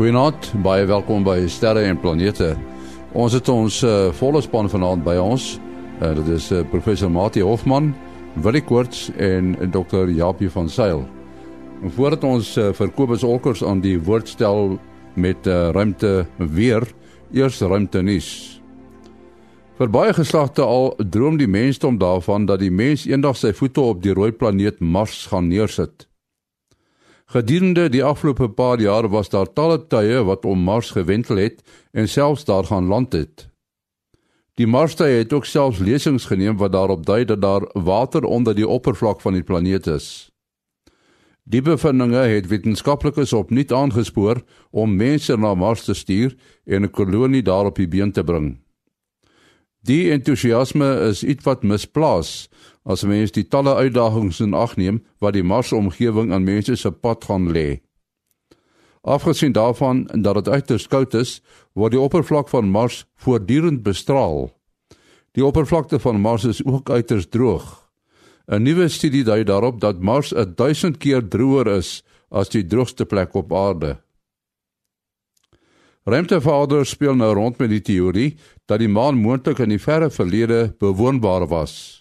Goeienaand, baie welkom by Sterre en Planete. Ons het ons uh, volle span vanaand by ons. Uh, dit is uh, professor Mati Hofman, Willie Koorts en Dr. Japie van Sail. En voordat ons uh, vir Kobus Olkers aan die woord stel met uh, ruimte weer, eers ruimte nuus. Vir baie geslagte al droom die mensdom daarvan dat die mens eendag sy voete op die rooi planeet Mars gaan neersit. Gedurende die afgelope paar jaar was daar talle tye wat om Mars gewentel het en selfs daar gaan land het. Die Marstye het ook selfs lesings geneem wat daarop dui dat daar water onder die oppervlak van die planeet is. Die bevindinge het wetenskaplikes opnuut aangespoor om mense na Mars te stuur en 'n kolonie daar op die been te bring. Die entoesiasme is ietwat misplaas as mens die talle uitdagings in ag neem wat die Marsomgewing aan mense se pad gaan lê. Afgesien daarvan dat dit uiters koud is, word die oppervlak van Mars voortdurend bestraal. Die oppervlakte van Mars is ook uiters droog. 'n Nuwe studie dui daarop dat Mars 1000 keer droër is as die droogste plek op aarde. Ruimtevaders speel nou rond met die teorie dat die maan moontlik in die verre verlede bewoonbaar was.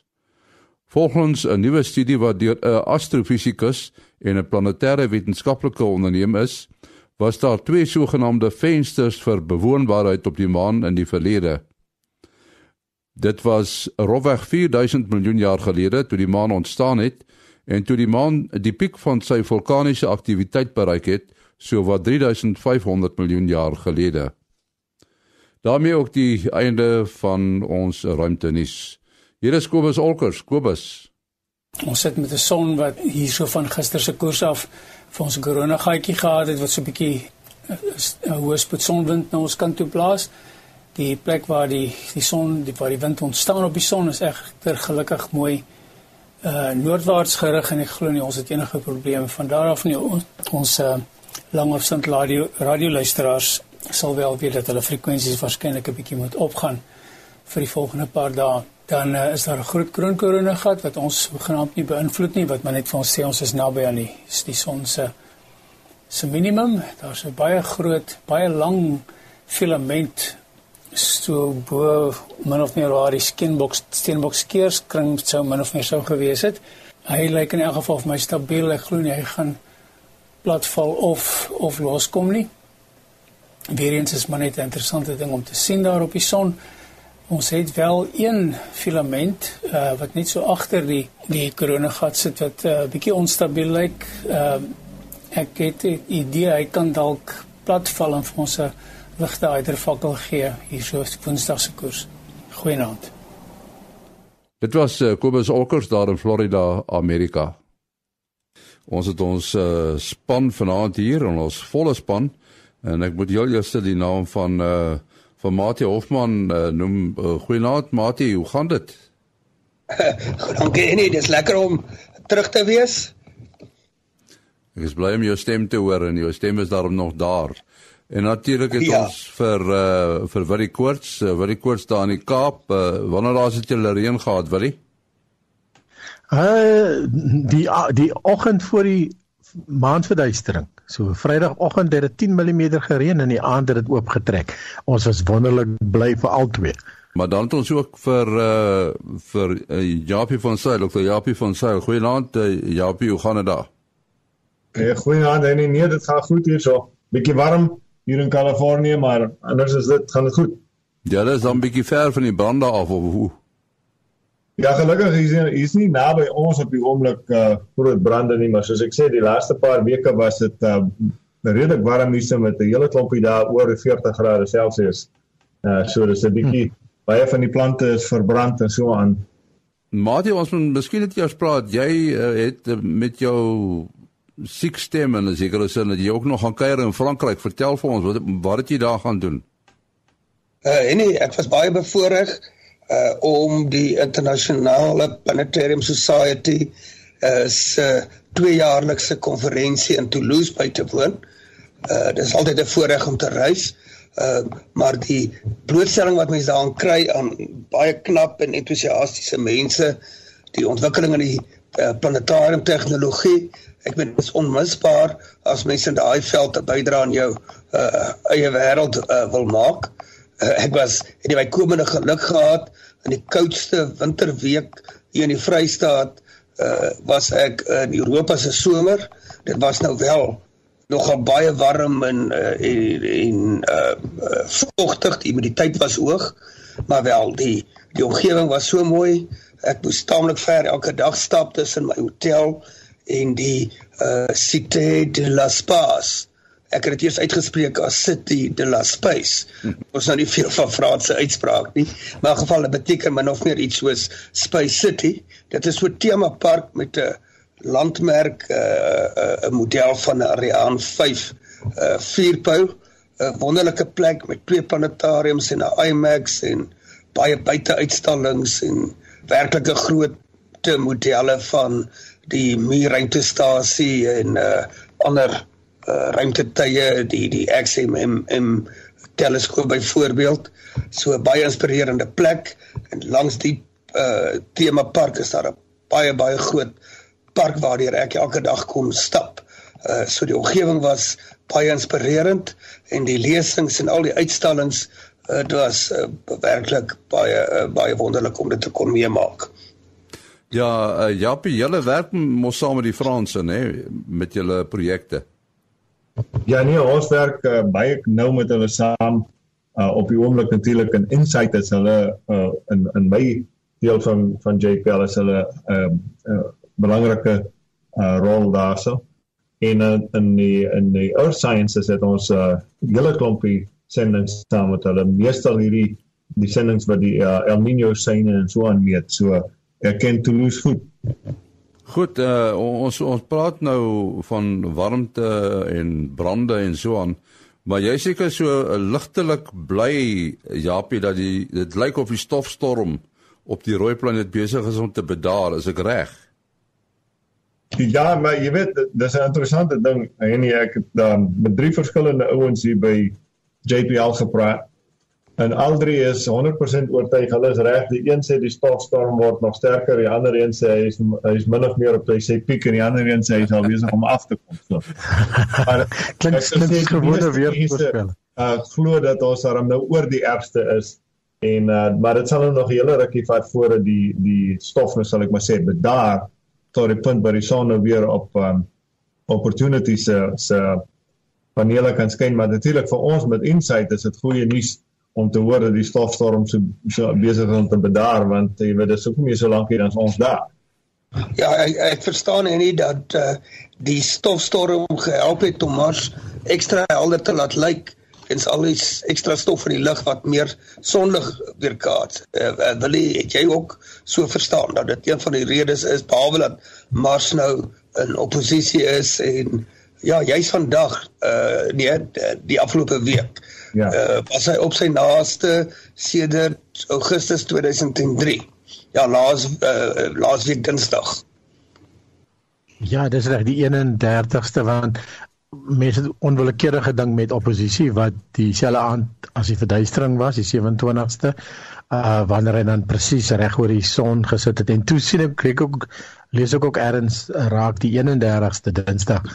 Volgens 'n nuwe studie wat deur 'n astrofisikus en 'n planetêre wetenskaplike onderneem is, was daar twee sogenaamde vensters vir bewoonbaarheid op die maan in die verlede. Dit was rofweg 4000 miljoen jaar gelede toe die maan ontstaan het en toe die maan die piek van sy vulkaniese aktiwiteit bereik het, so wat 3500 miljoen jaar gelede. daarmee ook die einde van ons ruimtenis. Hier is Kobus Olkers, Kobus. Ons sit met 'n son wat hierso van gister se koers af vir ons korona gaatjie gehad het wat so 'n bietjie 'n hoë spoed sonwind na ons kant toe blaas. Die plek waar die die son, die waar die wind ontstaan op die son is egter gelukkig mooi uh noordwaarts gerig en ek glo nie ons het enige probleme van daar af nie. Ons, ons uh langafstand radio radio luisteraars sal wel weet dat hulle frekwensies waarskynlik 'n bietjie moet opgaan vir die volgende paar dae dan uh, is daar 'n groot kroonkorona gat wat ons genaamd nie beïnvloed nie wat maar net vir ons sê ons is naby aan die die son se se minimum. Daar's 'n baie groot baie lang filament so bo min of meer waar die skinbox steenbox keerskring sou min of meer sou gewees het. Hy lyk in elk geval vir my stabiel. Ek glo nie hy gaan platval of of loskom nie. Weer eens is maar net 'n interessante ding om te sien daar op die son Ons het wel een filament uh, wat net so agter die die koronagat sit wat 'n uh, bietjie onstabiel lyk. Uh, ek het 'n idee hy kan dalk platval en vir ons 'n ligte uitervakkel gee hier so Woensdag se koers. Goeienaand. Dit was uh, Kobus Olkers daar in Florida, Amerika. Ons het ons uh, span vanaand hier en ons volle span en ek moet julle eers die naam van uh, van Mati Hofman uh, noem uh, goeienaand Mati hoe gaan dit Dankie nee dis lekker om terug te wees Ek is bly om jou stem te hoor en jou stem is daarom nog daar En natuurlik het ja. ons vir uh, vir Willie Koorts, uh, Willie Koorts daar in die Kaap, uh, wanneer laas het julle reën gehad, Willie? Uh die die oggend voor die maandverduistering. So Vrydagoggend het dit 10 mm gereën en die aand het dit oopgetrek. Ons was wonderlik bly vir albei. Maar dan het ons ook vir uh vir uh, Japie van Sail, vir Japie van Sail. Goeienaand uh, Japie, hoe gaan dit daar? Ja, goeienaand. Nee, nee, dit gaan goed hier so. Bietjie warm hier in Kalifornië, maar anders is dit gaan dit goed. Ja, dit is dan bietjie ver van die brande af of hoe? Ja, gelukkig is hier is nie naby ons op die oomblik uh groot brande nie, maar soos ek sê, die laaste paar weke was dit uh redelik warm hier met 'n hele klompie daar oor 40 grade Celsius. Uh so dis 'n bietjie hm. baie van die plante is verbrand en so aan. Maar jy ons moet miskien net eers praat. Jy uh, het uh, met jou siek stem en seker is dat jy ook nog gaan kuier in Frankryk. Vertel vir ons wat wat het jy daar gaan doen? Uh nee, ek was baie bevoorreg uh om die internasionale planetarium society uh, se tweejaarlikse konferensie in Toulouse by te woon. Uh dis altyd 'n voorreg om te reis. Uh maar die blootstelling wat mense daaraan kry aan baie knap en entoesiastiese mense, die ontwikkeling in die uh, planetarium tegnologie. Ek weet dit is onmisbaar as mense in daai veld 'n bydrae aan jou uh, eie wêreld uh, wil maak. Uh, ek was in die bykomende geluk gehad in die koudste winterweek hier in die Vrystaat uh, was ek in Europa se somer. Dit was nou wel nogal baie warm en uh, en, en uh, vogtig, die humiditeit was hoog, maar wel die die omgewing was so mooi. Ek moes taamlik ver elke dag stap tussen my hotel en die uh, Cité de l'Espace ek het dit eers uitgespreek as City de la Space. Ons nou nie veel van Franse uitspraak nie, maar in geval dit beteken min of meer iets soos Space City. Dit is so 'n tema park met 'n landmerk 'n uh, 'n model van 'n Ariane 5 uh, vierpyl, 'n wonderlike plek met twee planetariums en 'n IMAX en baie buiteuitstallings en werklike groot te modelle van die Muurruimtestasie en uh, ander uh, ruimtetye die die XMM teleskoop byvoorbeeld so 'n baie inspirerende plek en langs die uh, tema park is daar 'n baie baie groot park waardeur ek elke dag kom stap. Uh, so die omgewing was baie inspirerend en die lesings en al die uitstallings uh, dit was uh, werklik baie uh, baie wonderlik om dit te kon meemaak. Ja, uh, Japie, julle werk mos saam met die Franse, nê, met julle projekte. Ja nee, ons werk uh, baie nou met hulle saam uh, op die oomblik natuurlik in Insight is hulle uh, in in my deel van van JPL is hulle 'n uh, uh, belangrike uh, rol daarso. En uh, in die in die Earth Sciences het ons 'n uh, hele klompie sendings saam met hulle. Meestal hierdie die sendings wat die uh, El Niño syne en so aan meet. So ek ken Toulouse goed. Goed, uh, ons ons praat nou van warmte en brande en so aan. Maar jy seker so uh, ligtelik bly Japie dat die dit lyk of die stofstorm op die rooi planeet besig is om te bedaar, is ek reg? Ja, maar jy weet dis 'n interessante ding. En ek het dan met drie verskillende ouens hier by JPL gepraat En al drie is 100% oortuig hulle is reg. Die een sê die stofstorm word nog sterker, die ander een sê hy is hy is min of meer op sy piek en die ander een sê hy is al besig om af te kom. So. Maar klink klink gewone weer voorspel. Uh glo dat ons daarom nou oor die ergste is en uh maar dit sal nou nog 'n hele rukkie vat voor die die stof nou sal ek maar sê bedaar tot die punt waar die son nou weer op um opportunities se se panele kan skyn, maar natuurlik vir ons met insight is dit goeie nuus om te hoor dat die stofstorm so, so besig is om te bedaar want jy weet dit is ook nie so lank hier dan ons daar. Ja, ek, ek verstaan nie dat uh, die stofstorm gehelp het om Mars ekstra helder te laat lyk en al die ekstra stof in die lug wat meer sonlig weerkaats. Uh, uh, wil jy het jy ook so verstaan dat dit een van die redes is behalwe dat Mars nou in oppositie is en ja, jy's vandag uh nee, die afgelope week Ja. Uh, was hy op sy naaste sedert Augustus 2003. Ja, laas uh, laas week Dinsdag. Ja, dis reg die 31ste want mense het onwillekeurig gedink met oppositie wat dieselfde aand as die verduistering was, die 27ste, uh wanneer hy dan presies reg oor die son gesit het en toe sien ek kyk ook lees ek ook erns raak die 31ste Dinsdag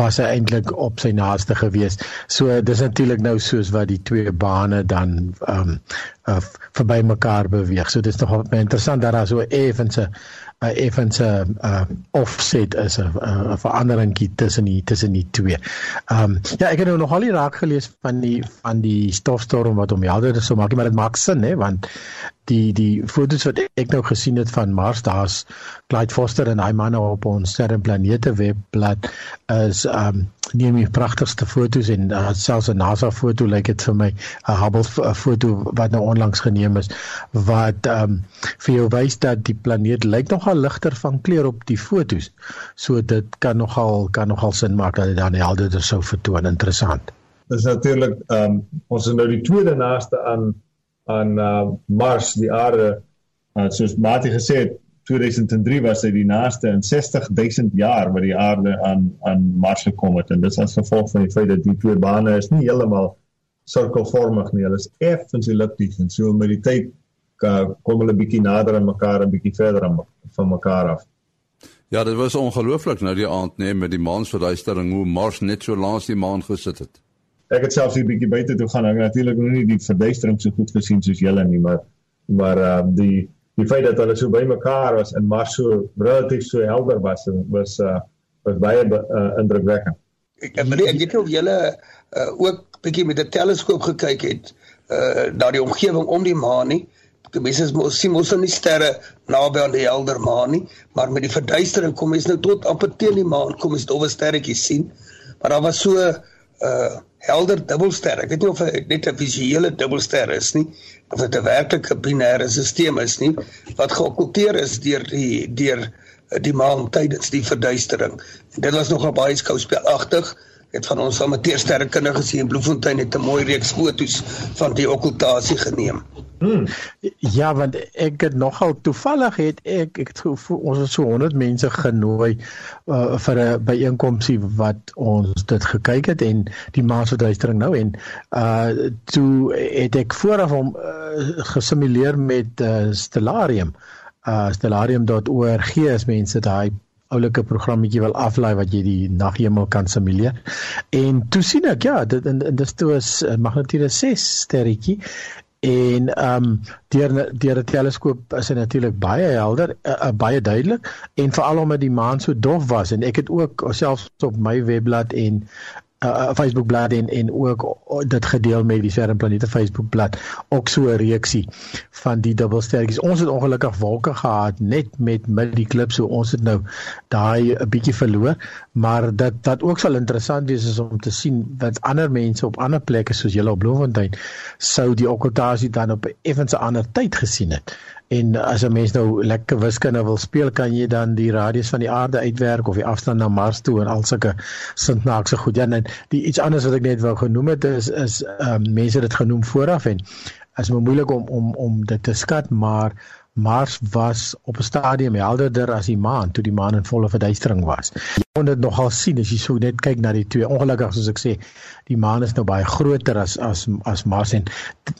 was hy eintlik op sy naaste gewees. So dis natuurlik nou soos wat die twee bane dan ehm um, uh, verby mekaar beweeg. So dis nogal interessant dat daar so effense 'n effense uh, offset is 'n 'n veranderingkie tussen die tussen die twee. Ehm um, ja, ek het nou nog al hier raak gelees van die van die stofstorm wat om helder so maak, maar dit maak sin hè, want die die foto's wat ek nou gesien het van Mars daar's Clyde Foster en hy manne op ons sterrenplanete webblad is um neem die pragtigste foto's en uh, selfs 'n NASA foto lyk like dit vir my 'n Hubble foto wat nou onlangs geneem is wat um vir jou wys dat die planeet lyk nogal ligter van kleur op die foto's. So dit kan nogal kan nogal sin maak dat dit dan helderder sou vertoon. Interessant. Dis natuurlik um ons is nou die tweede naaste aan aan uh, Mars die aarde uh, soos Mati gesê het 2003 was hy die naaste in 60000 jaar wat die aarde aan aan Mars gekom het. En dit is as gevolg van die feit dat die twee bane is nie heeltemal sirkelvormig nie. Hulle is effens ellipties en so met die tyd uh, kom hulle bietjie nader aan mekaar en bietjie verder aan van mekaar af. Ja, dit was ongelooflik nou die aand nee met die maansverduistering hoe Mars net so langs die maan gesit het. Ek het selfs 'n bietjie buite toe gaan. Ek het natuurlik nog nie die verduistering so goed gesien soos julle nie, maar maar uh die die feit dat hulle so bymekaar was en Mars so relatief so helder was was uh was baie uh, indrukwekkend. Ek ek weet nie of julle uh, ook bietjie met 'n teleskoop gekyk het uh na die omgewing om die maan nie. Die mense sien mos nie sterre naby aan die helder maan nie, maar met die verduistering kom mens nou tot amper teen die maan kom mens dowwe sterretjies sien. Maar daar was so uh helder dubbelster. Ek weet nie of dit net 'n visuele dubbelster is nie, of dit 'n werklike binêre stelsel is nie wat geokkulteer is deur die deur die maan tydens die verduistering. En dit was nogal baie skouspelagtig het van ons amateursterrekundige gesien in Bloemfontein het 'n mooi reeks foto's van die okkultasie geneem. Hmm. Ja, want ek het nogal toevallig het ek ek het gevoel ons het so 100 mense genooi uh, vir 'n byeenkomsie wat ons dit gekyk het en die maasverduistering nou en uh toe het ek vooraf hom uh, gesimuleer met uh, Stellarium. Uh stellarium.org is mense daai oulike programmetjie wil aflaai wat jy die naghemel kan simuleer. En toe sien ek ja, dit en, en dis toe is eh, magnitude 6 sterretjie en ehm um, deur deur 'n teleskoop is dit natuurlik baie helder, uh, uh, baie duidelik en veral omdat die maan so dof was en ek het ook selfs op my webblad en uh, Facebook bladsy en en ook uh, dit gedeel met die Sterre Planete Facebook bladsy ook so 'n reeksie van die dubbelsterretjies. Ons het ongelukkig wolke gehad net met met die klip so ons het nou daai 'n bietjie verloor, maar dit wat ook sal interessant wees is om te sien wat ander mense op ander plekke soos julle op Bloemfontein sou die okkultasie dan op 'n effens ander tyd gesien het. En as 'n mens nou lekker wiskunde wil speel, kan jy dan die radius van die aarde uitwerk of die afstand na Mars toe en al sulke sintnaakse goed. Ja, en die iets anders wat ek net wou genoem het is is ehm um, mense het dit genoem vooraf en is maar moeilik om om om dit te skat, maar Mars was op 'n stadium helderder as die maan toe die maan in volle verduistering was. Jy kon dit nogal sien as jy so net kyk na die twee. Ongelukkig soos ek sê, die maan is nou baie groter as as as Mars en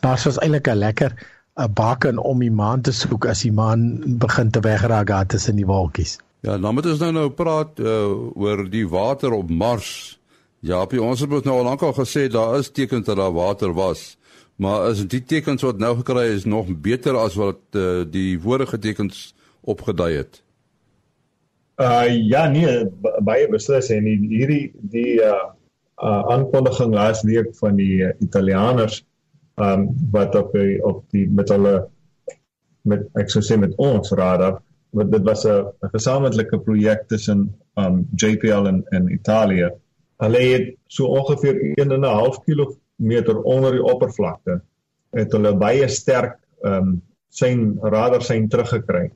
Mars was eintlik 'n lekker 'n baken om die maan te soek as die maan begin te wegraak daar tussen die wolkies. Ja, dan moet ons nou nou praat uh, oor die water op Mars. Ja, op ons het nou al lank al gesê daar is tekens dat daar water was. Maar is die tekens wat nou gekry is nog beter as wat uh, die vorige tekens opgedui het? Uh ja nee, baie beslis en hierdie die uh, uh aankondiging laas week van die uh, Italianers um wat op die, op die met hulle met ek sou sê met ons radar want dit was 'n gesamentlike projek tussen um JPL en en Italië. Hulle het so ongeveer 1 en 'n half kilometer onder die oppervlakte het hulle baie sterk um sein radar sein teruggekry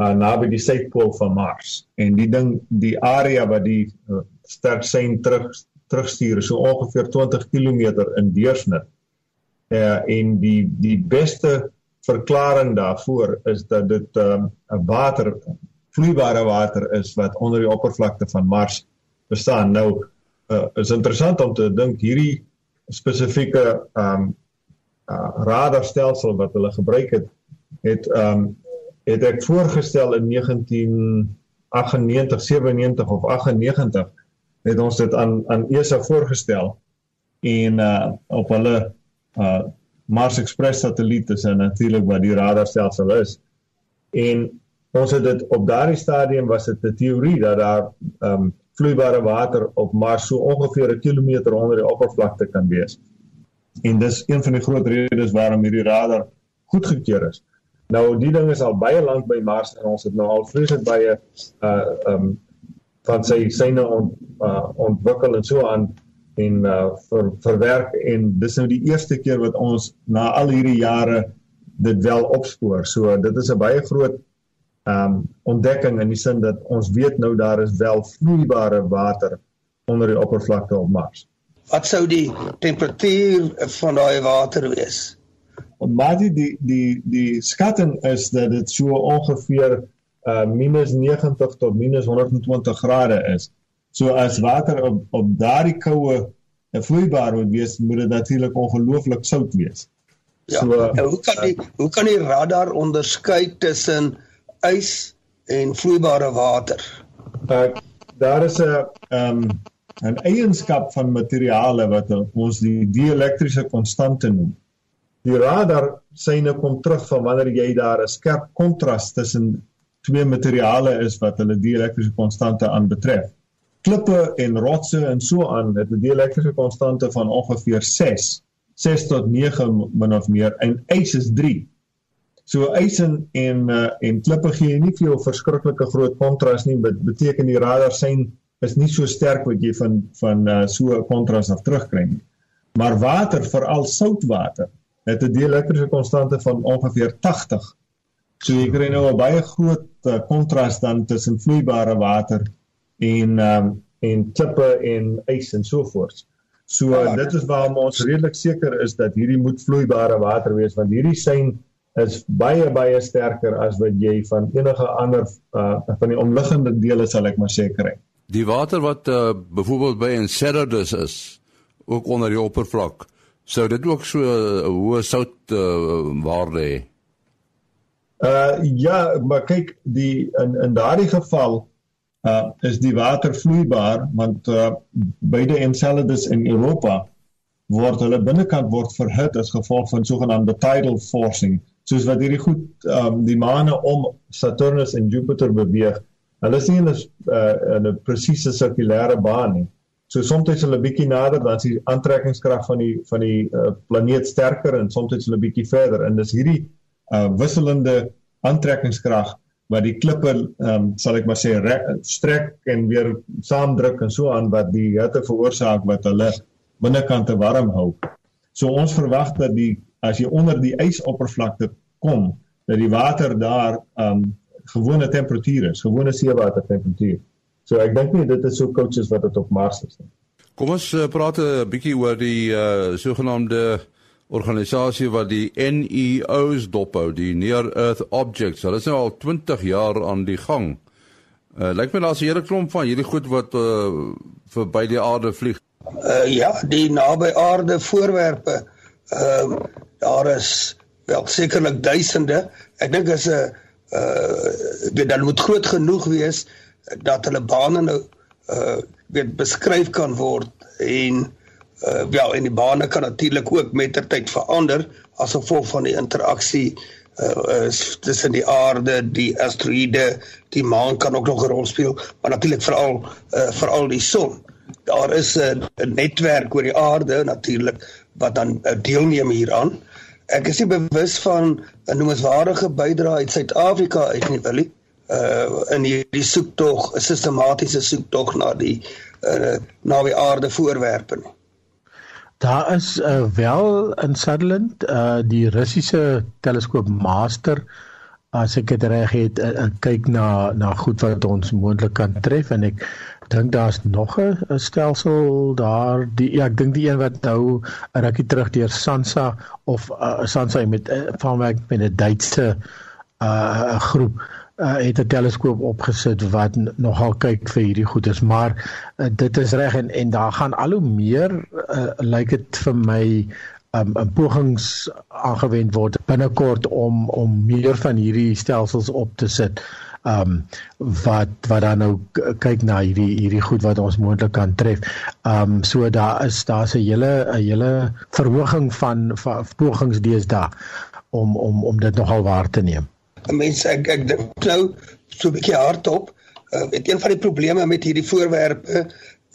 uh, naby die suidpool van Mars en die ding die area wat die uh, sterk sein terug terugstuur so ongeveer 20 km in deursnit uh, en die die beste verklaring daarvoor is dat dit 'n um, water vloeibare water is wat onder die oppervlakte van Mars bestaan. Nou uh, is interessant om te dink hierdie spesifieke um uh, radarstelsel wat hulle gebruik het het um het ek voorgestel in 1998 97 of 98 het ons dit aan aan ESA voorgestel en uh op hulle uh Mars Express satelliet is natuurlik wat die radarstelsel is. En ons het dit op daardie stadium was dit 'n teorie dat daar um vloeibare water op Mars so ongeveer 'n kilometer onder die oppervlakte kan wees. En dis een van die groot redes waarom hierdie radar goedgekeur is. Nou die ding is al baie lank by Mars en ons het nou al vreeslik baie uh um van sy syne ont, uh, ontwikkel en so aan en uh ver, verwerk en dis nou die eerste keer wat ons na al hierdie jare dit wel opspoor. So dit is 'n baie groot um ontdekking in die sin dat ons weet nou daar is wel vloeibare water onder die oppervlakte op Mars. Wat sou die temperatuur van daai water wees? Maar die die die die skatting is dat dit so ongeveer uh -90 tot -120 grade is. So as water op op daardie koue en vloeibaar moet wees, moet dit natuurlik ongelooflik sout wees. Ja. So ja, hoe kan die hoe kan die radar onderskei tussen ys en vloeibare water? Uh, daar is 'n ehm um, 'n eienskap van materiale wat ons die dielektriese konstante noem. Die radar syne kom terug van wanneer jy daar 'n skerp kontras tussen twee materiale is wat hulle dielektriese konstante aanbetref. Klippe en rotse en so aan het 'n dielektriese konstante van ongeveer 6, 6 tot 9 min of meer en ys is 3. So ys en en uh, en klippe gee nie vir jou verskriklike groot kontras nie. Beteken die radar sein is nie so sterk wat jy van van uh, so 'n kontras af terugkry nie. Maar water, veral soutwater, het 'n dielektriese konstante van ongeveer 80. So jy kry nou 'n baie groot kontras uh, dan tussen vloeibare water en um, en klippe en ys en so voort. So uh, dit is waarom ons redelik seker is dat hierdie moet vloeibare water wees want hierdie sein is baie baie sterker as wat jy van enige ander uh, van die omliggende dele sal ek maar sê kry. Die water wat uh, byvoorbeeld by Enceladus is, ook onder die oppervlak, sou dit ook so 'n uh, hoë sout uh, waarde hê. Uh ja, maar kyk, die in in daardie geval uh is die water vloeibaar want uh, beide Enceladus en Europa word hulle binnekant word verhit as gevolg van sogenaamde tidal forcing soos wat hierdie goed um die maane om Saturnus en Jupiter beweeg. Hulle is nie in 'n uh, in 'n presiese sirkulêre baan nie. So soms is hulle bietjie nader dan is die aantrekkingskrag van die van die uh, planeet sterker en soms is hulle bietjie verder en dis hierdie uh, wisselende aantrekkingskrag wat die klippe um sal ek maar sê strek en weer saamdruk en so aan wat die hitte veroorsaak wat hulle binnekante warm hou. So ons verwag dat die as jy onder die ysoppervlakte kom, dat die water daar um gewone temperatuur is, gewone seewater temperatuur. So ek dink nie dit is so koud soos wat dit op Mars is nie. Kom ons uh, praat 'n bietjie oor die uh sogenaamde organisasie wat die NEOs dophou, die Near Earth Objects. Hulle is nou al 20 jaar aan die gang. Uh lyk my daar's 'n hele klomp van hierdie goed wat uh verby die aarde vlieg. Uh ja, die naby aarde voorwerpe. Ehm uh, daar is wel sekerlik duisende. Ek dink is 'n uh weet dan moet groot genoeg wees dat hulle bane nou uh weet beskryf kan word en uh wel en die bane kan natuurlik ook mettertyd verander as gevolg van die interaksie uh tussen die aarde, die asteroïde, die maan kan ook nog 'n rol speel, maar natuurlik veral uh veral die son. Daar is 'n netwerk oor die aarde natuurlik wat dan uh, deelneem hieraan. Uh ek is nie bewus van 'n noemenswaardige bydrae uit Suid-Afrika uit nie, Willie. Uh in hierdie soektog, 'n sistematiese soektog na die uh na die aarde voorwerpe nie. Daar is uh, wel in Sutherland uh die Russiese teleskoop Master as ek dit reg het uh, kyk na na goed wat ons moontlik kan tref en ek dink daar's nog 'n stelsel daar die ja ek dink die een wat nou rukkie terug deur Sansa of uh, Sansa met uh, van werk met 'n Duitse uh groep uh, het 'n teleskoop opgesit wat nogal kyk vir hierdie goedes maar uh, dit is reg en en daar gaan al hoe meer uh, lyk dit vir my um, 'n pogings aangewend word binnekort om om meer van hierdie stelsels op te sit um, wat wat dan nou kyk na hierdie hierdie goed wat ons moontlik kan tref. Um, so daar is daar's 'n hele 'n hele verhoging van, van pogings deesdae om om om dit nogal waar te neem. Mense ek ek dink nou so 'n bietjie hardop. Uh, weet een van die probleme met hierdie voorwerpe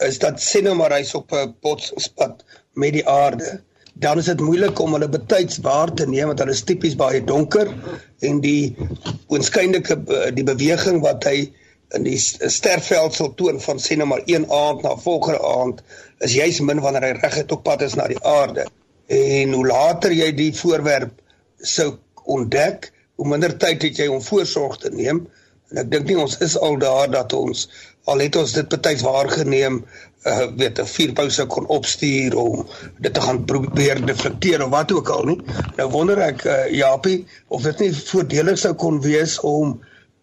is dat sien nou maar hy's op 'n potspad met die aarde dan is dit moeilik om hulle betyds waar te neem want hulle is tipies baie donker en die oënskynlike die beweging wat hy in die sterveld sal toon van sê nou maar een aand na volgende aand is juis min wanneer hy reguit op pad is na die aarde en hoe later jy die voorwerp sou ontdek hoe minder tyd het jy om voorsorg te neem en ek dink nie ons is al daar dat ons al het ons dit betyds waargeneem uh weet 'n vuurpouse kon opstuur om dit te gaan probeer deflekteer of wat ook al nie. Nou wonder ek uh Japie of dit nie voordelig sou kon wees om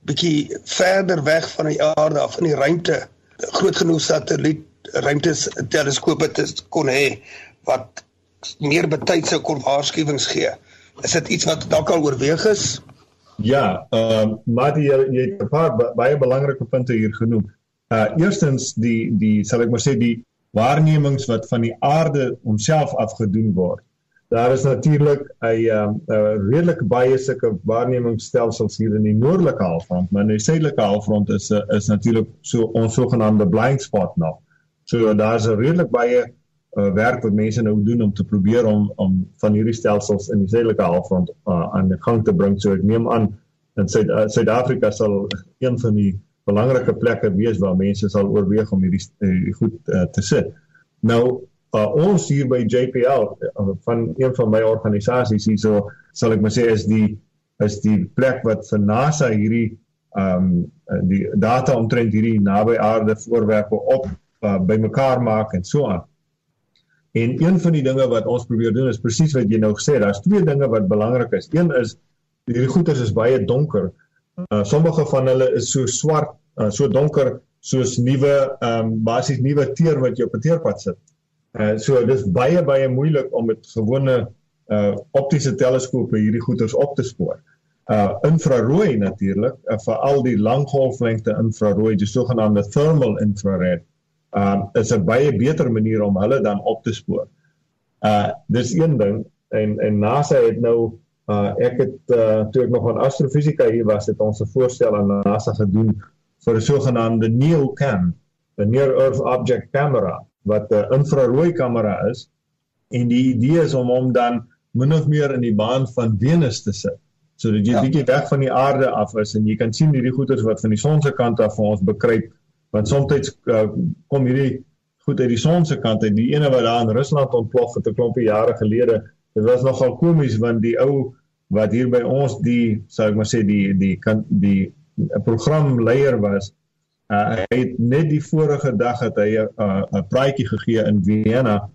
bietjie verder weg van die aarde af in die ruimte groot genoeg satelliet ruimtes teleskope te kon hê wat meer betyds sou kon waarskuwings gee. Is dit iets wat dalk al oorweeg is? Ja, ehm uh, maar jy jy het 'n paar baie belangrike punte hier genoem. Uh eerstens die die sal ek maar sê die waarnemings wat van die aarde homself afgedoen word. Daar is natuurlik 'n um, redelik baie sulke waarnemingsstelsels hier in die noordelike halfrond, maar in die suidelike halfrond is is natuurlik so ons sogenaamde blind spot nog. So daar's 'n redelik baie uh, werk wat mense nou doen om te probeer om om van hierdie stelsels in die suidelike halfrond uh, aan die gang te bring. So ek neem aan in Suid-Afrika uh, sal een van die belangrike plekke wees waar mense sal oorweeg om hierdie, hierdie goed uh, te sit. Nou uh, ons hier by JPL uh, van een van my organisasies hier so sal ek maar sê is die is die plek wat vir NASA hierdie ehm um, die data omtrent hierdie naby aarde voorwerpe op uh, bymekaar maak en so aan. En een van die dinge wat ons probeer doen is presies wat jy nou gesê het. Daar's twee dinge wat belangrik is. Een is hierdie goeters is baie donker. Uh, sommige van hulle is so swart, uh, so donker soos nuwe ehm um, basies nuwe teer wat jy op 'n teerpad sit. Uh so dis baie baie moeilik om met gewone uh optiese teleskope hierdie goeters op te spoor. Uh infrarooi natuurlik, uh, vir al die langgolflengte infrarooi, die sogenaamde thermal infrared, um is 'n baie beter manier om hulle dan op te spoor. Uh dis een ding en en NASA het nou uh ek het uh toe ek nog aan astrofisika hier was, het ons 'n voorstel aan NASA gedoen vir 'n sogenaamde NEOCAM, 'n Near Earth Object Camera wat 'n infrarooi kamera is en die idee is om hom dan min of meer in die baan van Venus te sit sodat jy ja. bietjie weg van die aarde af is en jy kan sien hierdie goeters wat van die son se kant af vir ons bekruip want soms uh, kom hierdie goed uit die son se kant uit. Die ene wat daar in Rusland ontplof het 'n klompie jare gelede dit was nogal komies want die ou wat hier by ons die sou ek maar sê die die kan die, die programleier was Uh, hy het net die vorige dag het hy 'n uh, 'n praatjie gegee in Vienna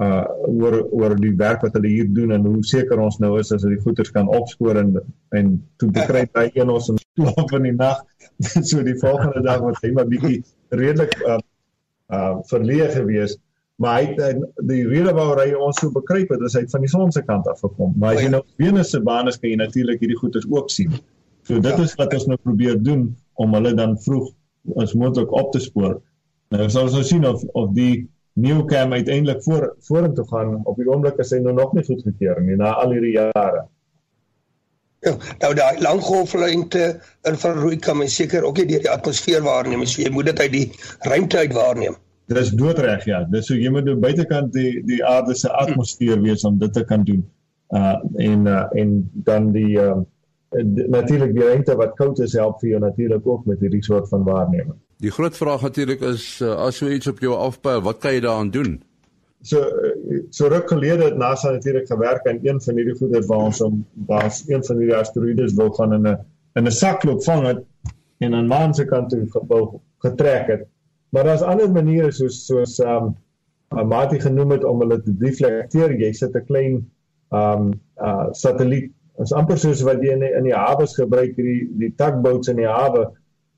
uh oor oor die werk wat hulle hier doen en hoe seker ons nou is as hulle die goeders kan opspoor en en toe bekry hy een ons in slaap in die nag. So die volgende dag was hy maar bietjie redelik uh uh verleë gewees. Maar hy het die rede waaroor hy ons so bekruip het is hy van die son se kant af gekom. Maar as jy nou Venus se bane kan jy natuurlik hierdie goeders ook sien. So dit is wat ons nou probeer doen om hulle dan vroeg as moontlik op te spoor. Nou sal ons nou sien of of die new cam uiteindelik voor vorentoe gaan. Op die oomblik is hy nou nog nie goedgekeur nie na al hierdie jare. Ja, nou daai langgolflengte infrarooi kan mens seker ook nie deur die atmosfeer waarneem, so jy moet dit uit die ruimte uit waarneem. Dit is doodreg ja. Dis so jy moet aan buitekant die die aarde se atmosfeer wees om dit te kan doen. Uh en uh en dan die uh natuurlik die rente wat koud is help vir jou natuurlik ook met hierdie soort van waarneming. Die groot vraag natuurlik is uh, as jy iets op jou afpyl, wat kan jy daaraan doen? So so ruk gelede het NASA natuurlik gewerk aan een van hierdie goeder waar ons om waar een van hierdie asteroïdes wil gaan in 'n in 'n sakloop vang het en aan maan se kant toe gebou getrek het. Maar daar's ander maniere soos soos um Mati genoem het om hulle te deflekteer. Jy sit 'n klein um uh satelliet is amper soos wat jy in die, in die hawe gebruik hierdie die tugboats in die hawe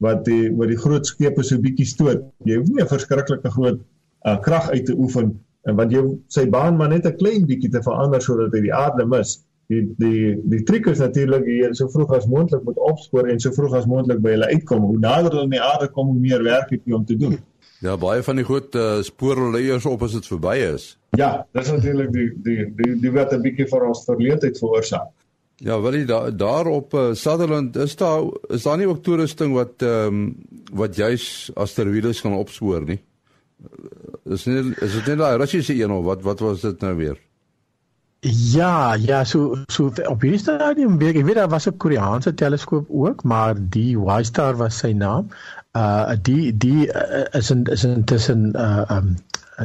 wat die wat die groot skepe so bietjie stoot. Jy hoef nie 'n verskriklike groot uh, krag uit te oefen en want jy sy baan maar net 'n klein bietjie te verander sodat hy die aarde mis. Die die die trick is natuurlik jy so vroeg as moontlik moet opspoor en so vroeg as moontlik by hulle uitkom. Hoe nader hulle aan die aarde kom, hoe meer werk het jy om te doen. Ja, baie van die groot uh, spoorleiers op as dit verby is. Ja, dis natuurlik die die die die wat 'n bietjie vir ons verleentheid veroorsaak. Ja, wel jy daar daarop uh, Sutherland is daar is daar nie ook toerusting wat ehm um, wat juis asteroïdes kan opspoor nie. Eh, is nie is dit net daai Russiese een of wat wat was dit nou weer? Ja, ja, so so op hierdie stadium weet ek weet daar was 'n Koreaanse teleskoop ook, maar die WiStar was sy naam. Uh die die uh, is in is intussen uh um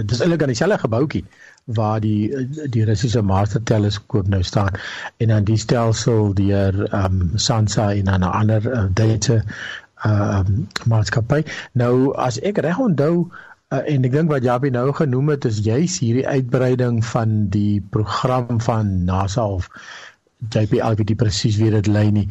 dis eintlik aan dieselfde gebouetjie waar die die Russiese Master teleskoop nou staan en dan die stelsel deur ehm um, Sansa en dan 'n ander uh, Duitse ehm um, maatskappy. Nou as ek reg onthou uh, en ek dink wat Jabie nou genoem het is juis hierdie uitbreiding van die program van NASA of Weet nie presies wie dit lei nie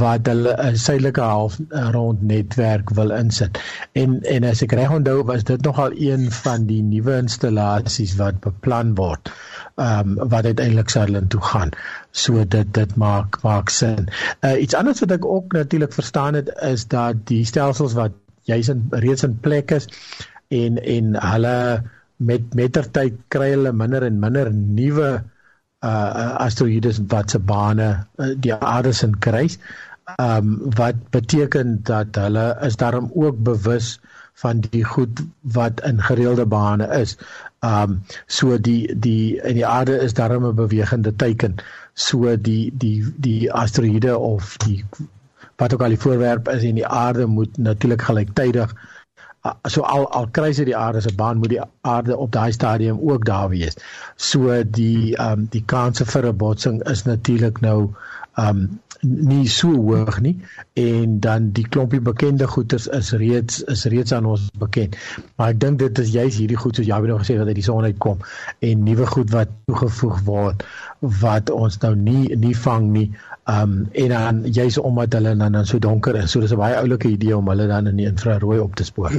wat hulle 'n suidelike half rond netwerk wil insit. En en as ek reg onthou was dit nogal een van die nuwe installasies wat beplan word. Ehm um, wat uiteindelik Sutherland toe gaan. So dit dit maak maak sin. Uh, iets anders wat ek ook natuurlik verstaan het is dat die stelsels wat jy's in reeds in plek is en en hulle met mettertyd kry hulle minder en minder nuwe uh asteroïdes wat se bane uh, die aarde se kruis. Um wat beteken dat hulle is daarom ook bewus van die goed wat in gereelde bane is. Um so die die in die aarde is daarom 'n bewegende teiken. So die die die asteroïde of die wat ook al die voorwerp is in die aarde moet natuurlik gelyktydig so al al kry sy die aarde se baan moet die aarde op daai stadium ook daar wees. So die ehm um, die kanse vir 'n botsing is natuurlik nou ehm um, nie so hoog nie en dan die klompie bekende goeters is reeds is reeds aan ons bekend. Maar ek dink dit is juist hierdie goed soos jy nou gesê dat uit die son uitkom en nuwe goed wat toegevoeg word wat ons nou nie nie vang nie. Ehm um, en dan juist omdat hulle dan dan so donker is. So dis 'n baie oulike idee om hulle dan in die infrarooi op te spoor.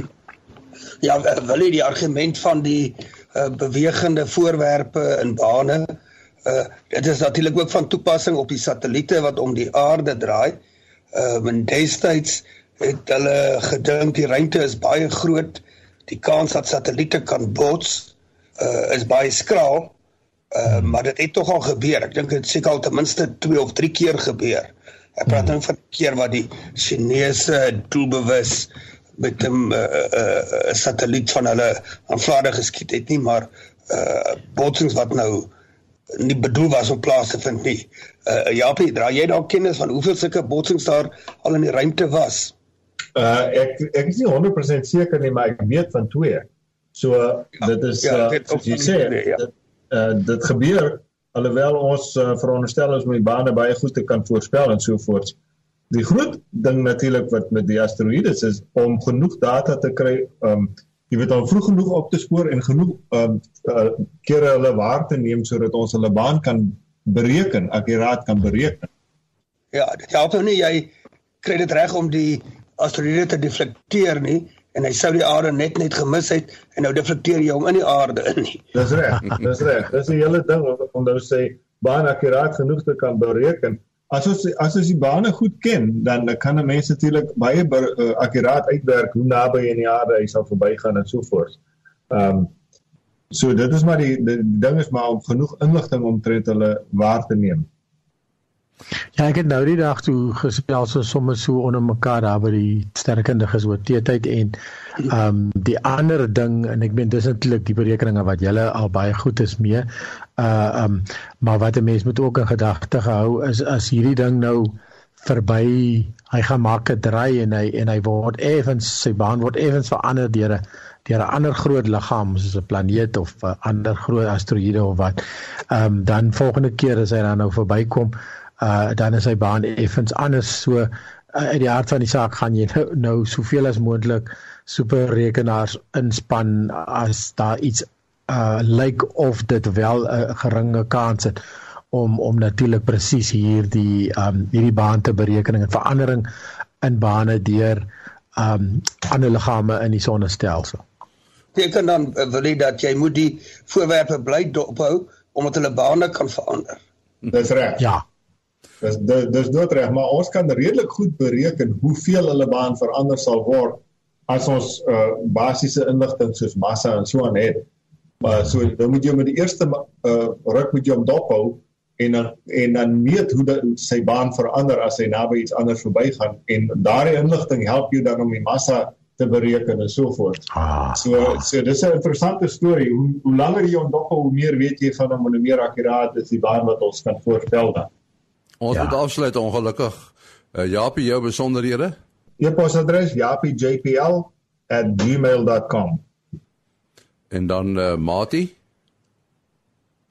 Ja, wil jy die argument van die uh, bewegende voorwerpe in bane Uh dit is natuurlik ook van toepassing op die satelliete wat om die aarde draai. Uh in destyds het hulle gedink die ruimte is baie groot. Die kans dat satelliete kan bots uh is baie skraal. Uh maar dit het tog al gebeur. Ek dink dit seker al ten minste 2 of 3 keer gebeur. Ek praat nou van keer wat die Chinese doelbewus met 'n uh, uh, uh, satelliet van hulle aanvaarde geskiet het nie, maar uh botsings wat nou nie bedoel was om plaas te vind nie. Uh Japie, dra jy dalk kennis van hoeveel sulke botsings daar al in die ruimte was? Uh ek ek is nie 100% seker nie, maar ek weet van twee. So ja, dit is ja, uh soos jy sê, ja. dit, uh dit gebeur alhoewel ons uh, veronderstel is om die bane baie goed te kan voorspel en so voort. Die groot ding natuurlik wat met die asteroïdes is om genoeg data te kry um jy weet al vroeg genoeg op te spoor en genoeg ehm uh, kere hulle waar te neem sodat ons hulle baan kan bereken, akkuraat kan bereken. Ja, dit help nou nie jy kry dit reg om die asteroïde te deflekteer nie en hy sou die aarde net net gemis het en nou deflekteer jy hom in die aarde in nie. Dis reg, dis reg. Dis 'n hele ding om nou sê baan akkuraat genoeg te kan bereken as ons as ons die bane goed ken, dan kan 'n mens natuurlik baie uh, akkuraat uitwerk hoe naby in die aarde hy sal verbygaan en so voort. Ehm um, so dit is maar die, die, die ding is maar om genoeg inligting om tred hulle waar te neem. Ja, ek het nou die dag toe gespel so sommer so onder mekaar daar by die sterkundiges oor teetyd en ehm um, die ander ding en ek meen dis eintlik die berekeninge wat julle al baie goed is mee. Uh ehm um, maar wat 'n mens moet ook in gedagte hou is as hierdie ding nou verby hy gaan maak 'n draai en hy en hy word effens sy baan word effens verander deur 'n deur 'n ander groot liggaam soos 'n planeet of 'n ander groot asteroïde of wat. Ehm um, dan volgende keer as hy dan nou verbykom uh dan is sy baan effens anders so uh, uit die hart van die saak gaan jy nou, nou soveel as moontlik superrekenaars inspann as daar iets uh lyk of dit wel 'n uh, geringe kans het om om natuurlik presies hierdie um hierdie baan te bereken en verandering in bane deur um ander liggame in die sonnestelsel. Beteken dan uh, wil jy dat jy moet die voorwerpe bly dophou omdat hulle bane kan verander. Dis reg. Ja. Dis dis doodreg, maar ons kan redelik goed bereken hoeveel hulle baan verander sal word as ons uh, basiese inligting soos massa en so aan het. Maar so dan moet jy met die eerste uh, ruk moet jy hom dophou en dan en dan weet hoe dat sy baan verander as hy naby iets anders verbygaan en daardie inligting help jou dan om die massa te bereken en so voort. Ah, so so dis 'n interessante storie. Hoe hoe langer jy hom dophou, hoe meer weet jy van hom en hoe meer akkuraat is die baan wat ons kan voorstel dan. Ons ja. moet afsluit ongelukkig. Uh, Japie, jou besonderhede? E-posadres japiejpl@gmail.com. En dan uh, Mati?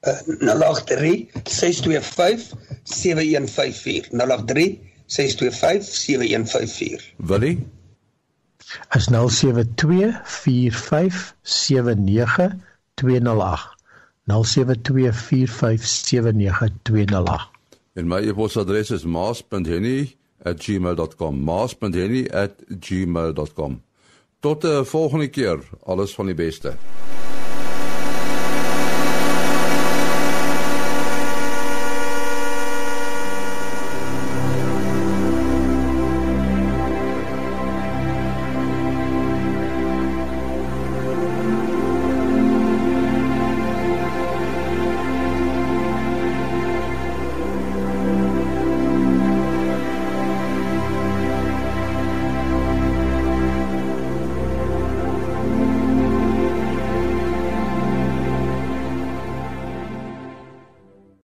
Uh, 083 625 7154. 083 625 7154. Willie? Is 072 45 79 208. 072 45 79 208. En my e-posadres is maas.henny@gmail.com. maas.henny@gmail.com. Tot 'n uh, volgende keer. Alles van die beste.